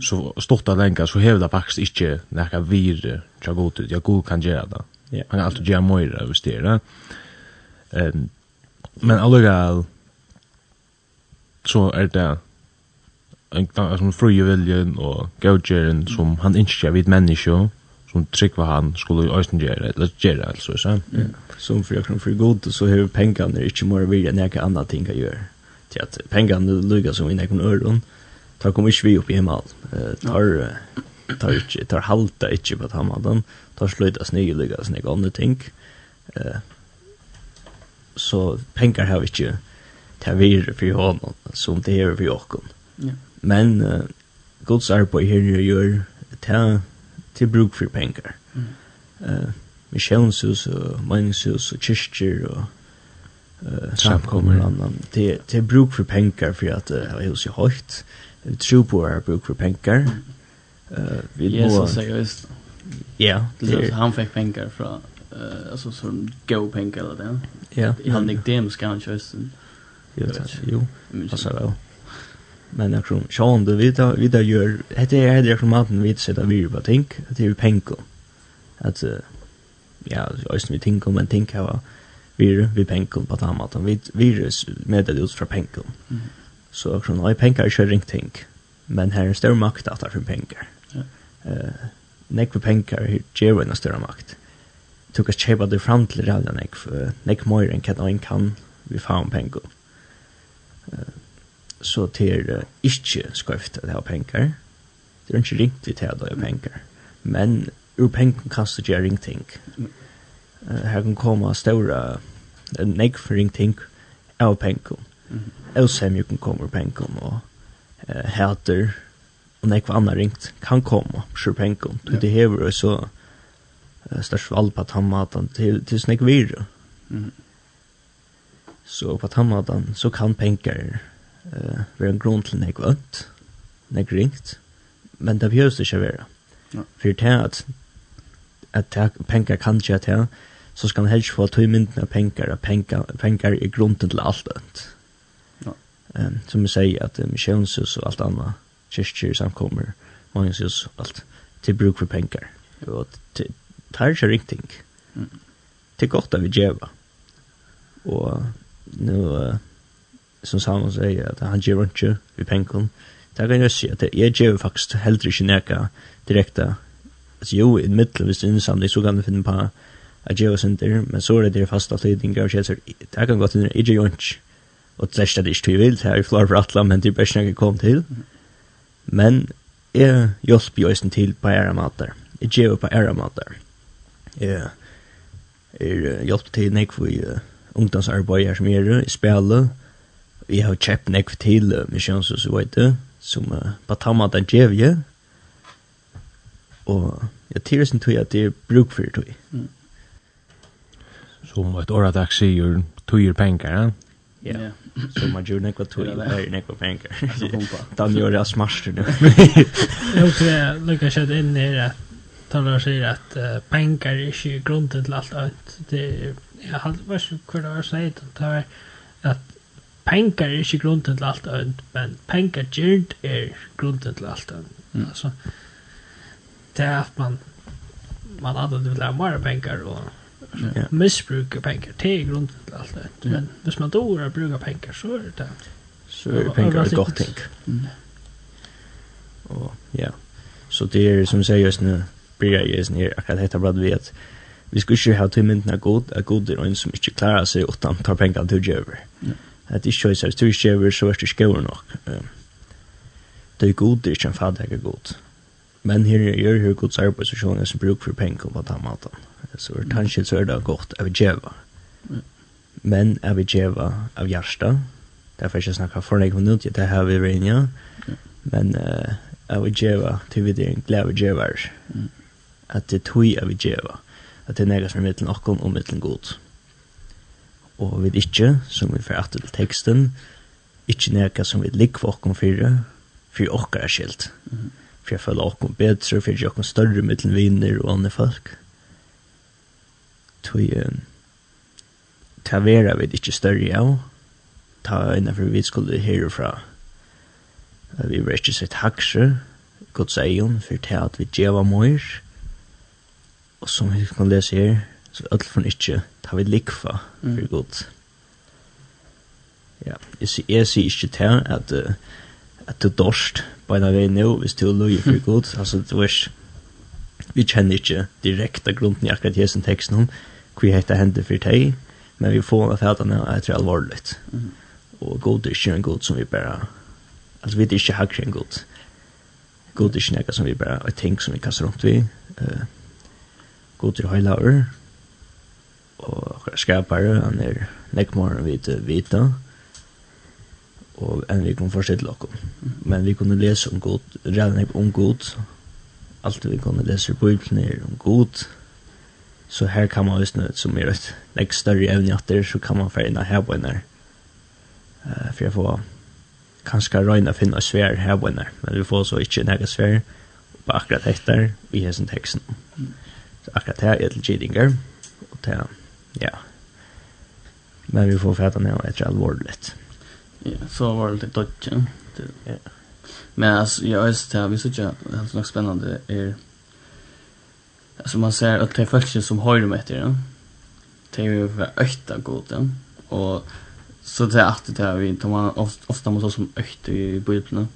så stort att länka så hävdar faktiskt inte näka vir tja går ut jag god kan göra det.
Ja.
Han har alltid gjort mer över det där. Ehm men alltså så är det en som frie viljen og gautjeren som han ikke vid menneske som trykva han skulle øyne gjøre eller gjøre altså så. Ja.
Som for jeg kan for god så har pengene ikke mer vilje enn jeg kan andre ting å gjøre. Til at pengene lykker som i en øron. Mm tar kom ikke vi opp i himmel. Tar, tar, ikke, tar halta ikke på himmelen. Tar sløyta snygge lykke og snygge andre ting. Så penger har vi ikke til vire for hånden, som det er for åkken.
Ja.
Men uh, gods arbeid her gjør til, til bruk for penger.
Mm.
Uh, misjonshus og meningshus og kyrkjer og uh,
samkommer
og annan. Det, det er bruk for penger for at uh, er hos i høyt. Mm tro på er bruk for pengar. Eh uh, vi må
Ja, seriöst.
Ja,
det
er
han fick pengar från eh alltså som go pengar eller det.
Ja.
I Han gick dem ska han köra.
Jo, jo. Passar vel. Men jeg tror Sean du vet vi da gjør, heter är det från maten vi sätter vi på tänk att det är pengar. Att ja, ösn vi tänker men tänker vi vi pengar på den maten, att vi er med det ut fra pengar.
Mm
Så sånn, og pengar er ikke ringt ting, men her er en større makt at det er for penger.
Ja.
Uh, nekve penger gjør en større makt. Du kan kjøpe det fram til rævla nekve, nekve mer enn hva en kan vi få om pengar Uh, så det er uh, ikke skøyft at ha pengar. Det er ikke ringt vi til at ha pengar. Men ur penger kan du gjøre ringt
ting.
Uh, her kan komme større nekve ringt ting av penger osämjuken kommer penkom och eh, häter och när kvar ringt kan komma sjur penkom
du
det hever så eh, störst all på tammatan till till snäck vir
mm.
så på tammatan så kan pengar eh, vara en grund till näck vant näck ringt men det behövs det inte vara
ja.
för det At att att pengar kan inte att så ska man helst få tog Av pengar och pengar, pengar är grunden till allt
önt.
Um, som vi sier at um, missionshus og alt annet, kyrkjer, samkommer, vannshus og alt, til bruk for pengar Og det er ikke riktig.
Mm.
Det er godt at vi gjør. Og nå, uh, som Samuel sier, at han gjør ikke vi penger. Det kan jeg si at jeg gjør faktisk heller ikke neka direkte. Altså jo, i middelen, hvis du er innsamling, så kan du finne på at gjør oss men så er det der faste avledninger, og det kan gå til jeg gjør ikke og det er det ikke du vil, det er jo flere for atle, men det er best jeg kom til. Men jeg hjelper jo også til på ære mater. Jeg gjør på ære mater. Jeg, jeg hjelper til nek for uh, ungdomsarbeid her som jeg gjør, jeg spiller. Jeg har kjøpt nek for til uh, misjons så vet du, som uh, på tammat er gjør jeg. Og jeg tyrer sin tog at det er bruk for tog. Mm.
Som et åradags sier, tog er penger, ja?
Ja. Så man gjør nekva tog,
det er
nekva
pengar.
Dan gjør det smarster nu.
Jag tror jag lukar kött in i det. Talar säger att pengar är inte grunden till allt annat. Det jag hade varit kvar det var sagt. Det var att pengar är inte grunden till allt annat. Men pengar gjort är grunden till allt
annat.
Alltså, det är att man man hade det vill ha mer pengar och
ja.
Missbrukar pengar. Det är grunden till allt
det.
Men hvis man då har brukat pengar så är det
Så är pengar ett gott ting.
Mm.
Och ja. Så det är som jag säger just nu blir jag just nu akkurat heter bara vi att vi ska ju ha till myndna god att god er en som inte klarar seg utan tar pengar til över.
Ja.
Att det är ju så hvis du över så er det skor nog. Det er god det er inte en fadig god. Men her är ju hur god arbetsförsäljning som bruk for pengar på den maten. Mm så er kanskje så er det godt av
djeva.
Men av djeva av hjärsta. Derfor ikke snakka for deg om nødt, det har vi rinja. Men uh, av djeva, til vi det er en glede av
djeva.
At det tog av djeva. At det er nægget som er mittelen okkon og mittelen god. Og vi ikke, som vi får til teksten, ikke nægget som vi likv okkon fyrre, for okkar er skilt.
Mm.
For jeg føler okkon bedre, for fyrir okkon større mittelen viner og andre folk. Mm tog ta vera vi ikke større av, ta innanfor vi skulle herfra, vi var ikke sitt haksje Guds eion, for til at vi djeva mor, og som vi kan lese her, så ødel for ikke, ta vi likfa for
mm.
Gud. Ja, jeg sier jeg sier ikke til at, at du dorst, på beina vei nå, hvis du løy for Gud, altså du vet vi kjenner ikke direkte grunden i akkurat hessen teksten om, hva hette hender for deg, men vi får av fætene at det er alvorligt.
Mm.
Og god er ikke en god som vi bare, altså vi er ikke hakker en god. God er ikke noe som vi bare, og ting som vi kaster rundt vi. Uh, god er høylaver, og skapare, han er nekmåren vi til vita, og enn vi kunne forstille okkur. Men vi kunne lese om god, redan om god, alt vi kunne lese i bøyblene om god, Så här kan man visst nu som är ett like, större ämne att det så kan man förena här på en när. Uh, för jag får kanske röjna finna svär här på. Men vi får så inte några svär på akkurat hektar i hessen texten. Så akkurat här är det gidinger. Och det ja. Men vi får fatta när det är allvarligt.
Ja, så var det dodge.
Ja.
Men alltså, jag är så här, vi såg att det är något spännande är som man ser att det folk som har dem efter den. Det är ju för ökta goda och så det är att det är vi tar man ofta mot som ökta i bibeln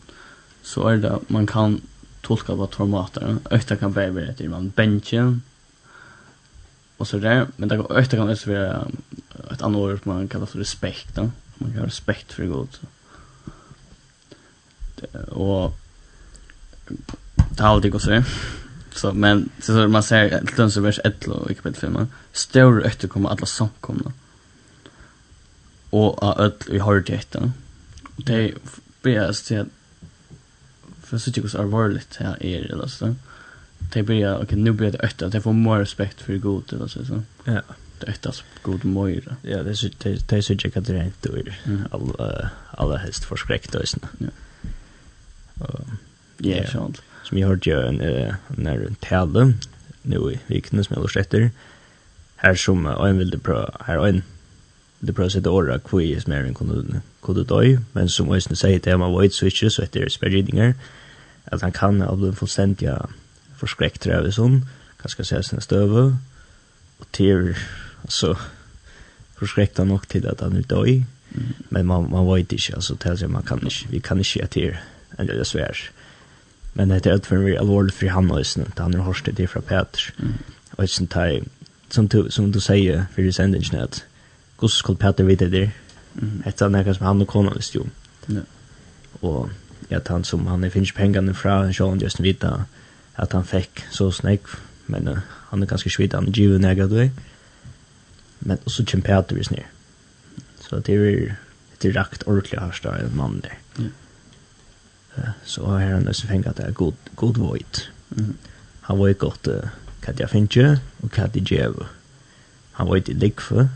så är det man kan tolka på tomater. Ökta kan vara det man benchen och så där men det går ökta kan också vara ett annat ord man kallar för respekt då. Man kan ha respekt för god. Det, och det har alltid gått så. Så men så så man ser Lunds vers 11 och kapitel 5. Stor efter kommer alla samkomna. Och öll i hardigheten. Och det börjar att för så tycker jag är varligt här är eller så. Det börjar okej nu blir det ötta att jag får mer respekt för god eller så så.
Ja.
Det är tas god mer.
Ja, det är det det är så jag kan det inte alla alla häst förskräckt då
Ja. Ja, sånt
som jag hörde jag en, en, en tale nu i vikene som jag låst etter her som en ville prøve her en det prøve å sette året hvor jeg som er en kunne døy men som Øysen sier til man white switches så etter sperridinger at han kan ha blitt fullstendig forskrekt tror jeg sånn kanskje se sine støve og til altså forskrekt han nok til at han er
døy
men man, man vet ikke altså til man kan ikke vi kan ikke gjøre til enn det er svært men det är för mig allvarligt för han och sen han har hört det från Peter.
Mm.
och sen tar som du som du säger för det sen inte att hur ska Peter veta det?
Mm.
ett annat som han och konan visst
ju
och att han som han finns pengarna från Sean just vita att han fick så snägg men uh, han är ganska svitt han giv näga då men och så kämpar Peter visst ner så det är det är rakt ordentligt här står en
man
där så har han nesten fengt at det er god, god void.
Mm.
Han var godt uh, hva jeg finner og hva jag gjør. Han var ju inte.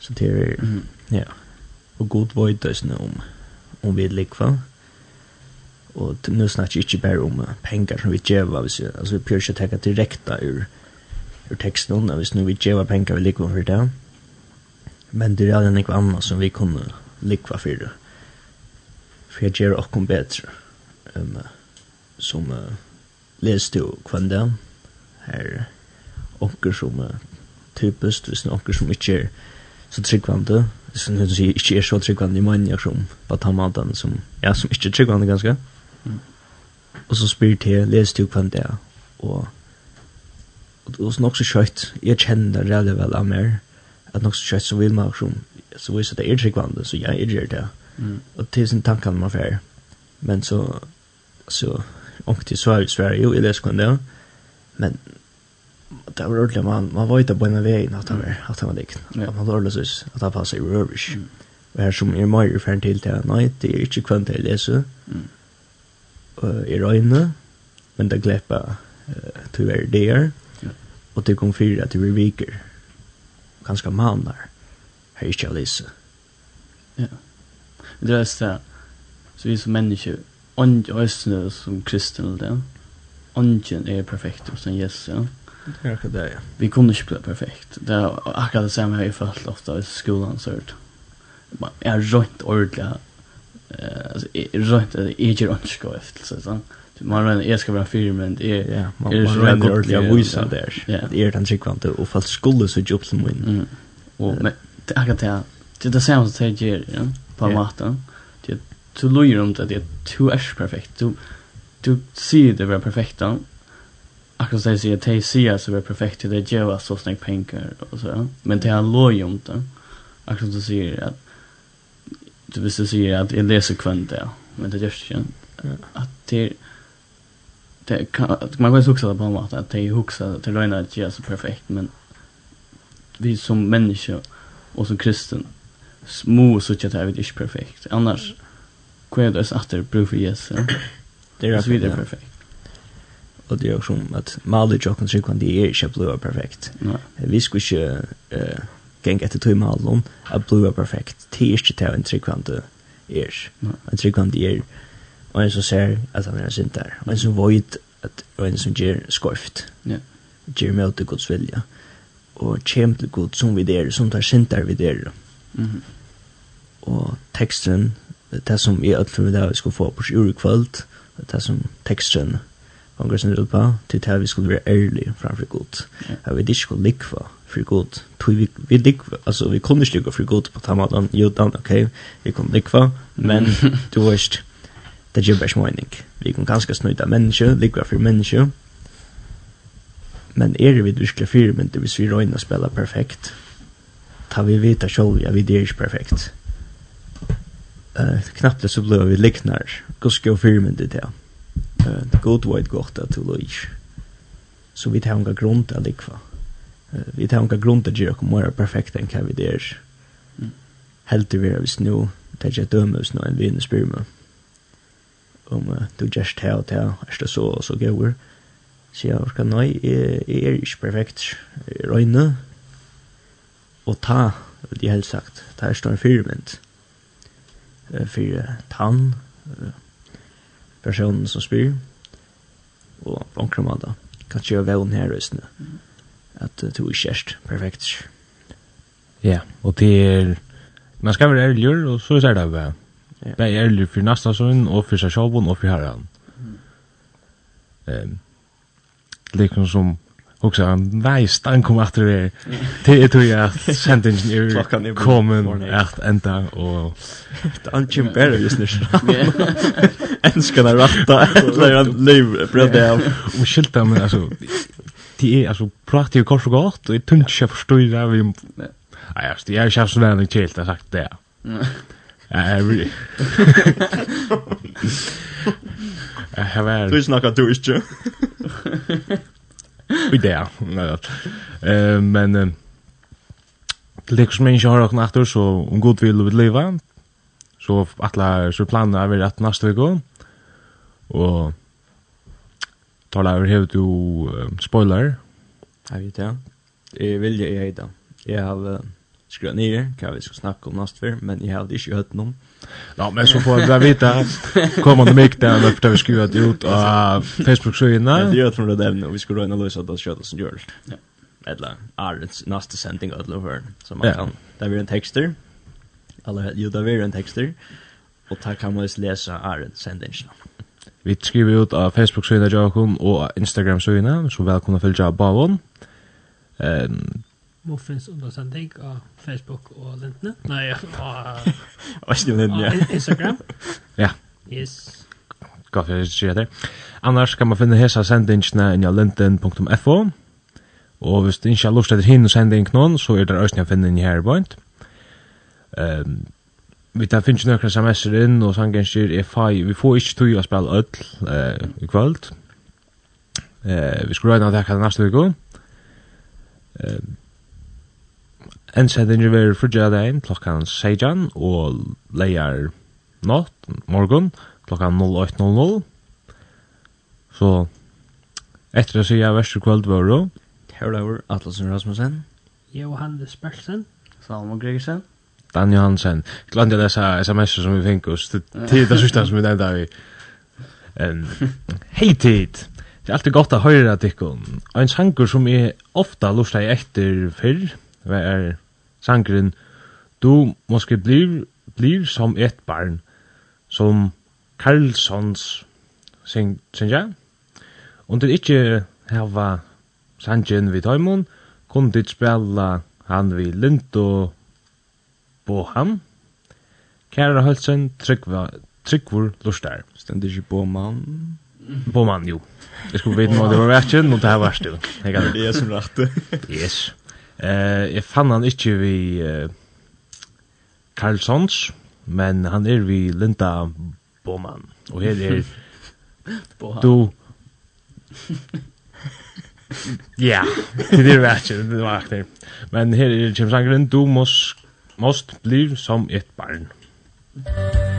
Så det er,
mm.
ja. Og god void är snö om, om vi er lik Og Och nu snackar jag inte bara om penger som vi gör. Alltså vi prøver ikke å tenke direkte ur, ur teksten, og Hvis nu vi gör penger vi likvar for det. Men det er aldrig något annet som vi kunne likva for det för jag ger och kom bättre. Um, som uh, läste ju kvända här onker som uh, typiskt, visst onker som inte är så tryggvande, så nu säger inte är så tryggvande i man jag som på tammaten som ja som inte är tryggvande ganska.
Mm.
Och så spyr till läste ju kvända och och så också skött jag känner det väl av mer att så skött så vill man som så visst det är tryggvande så jag är det där.
Mm.
Och till sin tankar man får. Men så så och till Sverige Sverige ju i det sekundet. Men det var ordentligt man man var inte på en väg att han att han var lik.
Ja.
Man lärde sig att han passar i rubbish.
Mm.
Och här som är mer för till till nej det är inte kvant till det så.
Mm.
Eh i röjne men det gläppa eh tyvärr där.
Ja.
Och det kom fyra till vi viker. Ganska man där. Här är inte Alice.
Ja det är så så vi som människor och ösnö som kristen eller det. Ongen är perfekt och sen Jesus ja
det är det ja.
Vi kunde inte bli perfekt. Det är akkurat det samma jag har fallt ofta i skolan så hört man är rönt ordla eh alltså rent är ju inte ska efter så så man ren jag ska vara fyra men det är
ja man
ren
är
ordla
visa där
det
är den sekvent och fast skulle så jobb som min.
Mm. och men det är akkurat det det är det samma som det gör ja på
en
yeah. Det du lojer om det, det du är perfekt. Du, du ser det var perfekt. Akkurat det att det ser så var perfekt, det gjør så snäck pengar och så. Men det är lojer om det. Akkurat du säger att du visst säger att jag läser leser kvann det, men det gjør
ikke.
Att det det kan, man kan ju också på en att det är huxa till röjna att göra så perfekt men vi som människa och som kristen små så att det är inte perfekt. Annars kvar det är att det prov för yes.
Det är
så vidare perfekt.
Og det er også också at Mali Jokken så kan det är inte blue
perfekt.
Vi skulle ju eh gäng efter två mål att blue perfekt. Det er ikke til en trekvante
är.
En trekvante er. Og en som ser at han er sint der. Og en som vet at og en som gjør skorft.
Ja.
Ger mig åt Guds vilja. kjem til Gud som vi der, som tar sint der vi der.
Mm Mm.
Og teksten, det som i ødelen vi skulle få på sjur i kvöld, det som teksten angra sin ut på, til det vi skulle være ærlig framfor god. Jeg Vi ikke skulle likva for god. Vi, vi, likva, altså, vi kunne ikke likva for god på tamadan, jodan, ok, vi kunne likva, men du var det gjør bare mening. Vi kunne ganske snøyda menneske, likva for menneske, men er vi virkelig fire, men det vi røyne og spille perfekt, ta vi vita sjálv ja vi det är inte perfekt. Eh uh, knappt så blev vi liknar. Kusko firmen det där. Eh det god void gott att du loj. Så vi tar en grund att likva. Eh vi tar en grund att göra mer perfekt än kan vi det
är.
Helt vi är nu tar jag dömus nu en vinner spyrma. Om du just tar tar är det så så går. Så jag ska nej är är inte perfekt. Röjna og ta, vil jeg helt sagt, det er større fyrmynd for tann, personen som spyr, og på omkring måte, kan gjøre vel her røysene, at du er kjerst, perfekt.
Ja, og det er, man skal være ærlig, og så er det bare, bare ærlig for næsta sånn, og for seg selv, og for herren. Mm. Um, liksom som, också han väst han kom efter det Det är tror jag sentingen är
sent
ingenjör
kommer
att ända och
det han kämpar just nu en ska där rätta eller han liv bröd av
och skylta men alltså det är alltså pratar ju kort och gott och tungt jag förstår det vi
nej
alltså jag känns så där jag har sagt det Nej, Jag har
Du snackar du inte
i det. Eh men till det som inte har någon efter så om god vill vi leva. Så alla så planerar vi att nästa vecka. Och tala över hur du spoiler.
Jag vet ja. Jag vill ju jag heter. Jag har skriva ner kan vi ska snacka om nästa men jag hade inte hört någon.
Ja, men så får vi veta kommande mycket där när vi skriver det ut av Facebook
sidan. innan. det gör från det där och vi ska röna lösa det köttet som görs.
Ja.
Eller Arends nästa sending ödla över så man kan där vi en texter. Eller ju där vi en texter och där kan man läsa Arends sending.
Vi skriver ut av Facebook sidan Jakob och Instagram sidan så välkomna följa Bavon. Ehm
Muffins understanding av Facebook og Lintene. Nei,
ja. Ikke Lintene, ja.
Instagram.
ja.
Yes.
Godt, jeg sier det. Annars kan man finne hesa sendingene inn av linten.fo. Og hvis du ikke har lyst til henne sending sende noen, så er det også å finne inn i her point. Um, vi tar finnes noen sms'er inn, og sangen sier er fai. Vi får ikke tog å spille ødel uh, i kvöld. Uh, vi skulle røyne av det her neste uke. Uh, En sending er frugja dagen klokkan 16 og leier natt, morgun, klokkan 08.00. Så etter å sige verste kvöld var det.
Atlasen Rasmussen.
Johannes Bersen.
Salomon Gregersen.
Dan Johansen. Glömde jag läsa sms som vi fick oss. Tid och sista som vi nämnde vi. Hej tid! Det är alltid gott att höra tyckon. En sanger som är ofta lustar jag efter förr var er sangren Du måske blir, blir som et barn, som Karlsons synger. det til ikkje hava sangen vid Taimon, kunne dit spela han vid Lindo Bohan, Kæra Hølsen, Tryggva, Tryggvor Lustar.
Stendig ikke Boman?
Boman, jo. Jeg skulle vite om det var verken, og det her var stil. Jeg
er som rette.
Yes. Eh, jeg fann han ikke vi eh, Karlsons, men han er vi Linda Boman. Og her er du... ja, det er det ikke, det var akkurat. Men her er Kjemsangren, du måst, måst bli som et barn.
Musik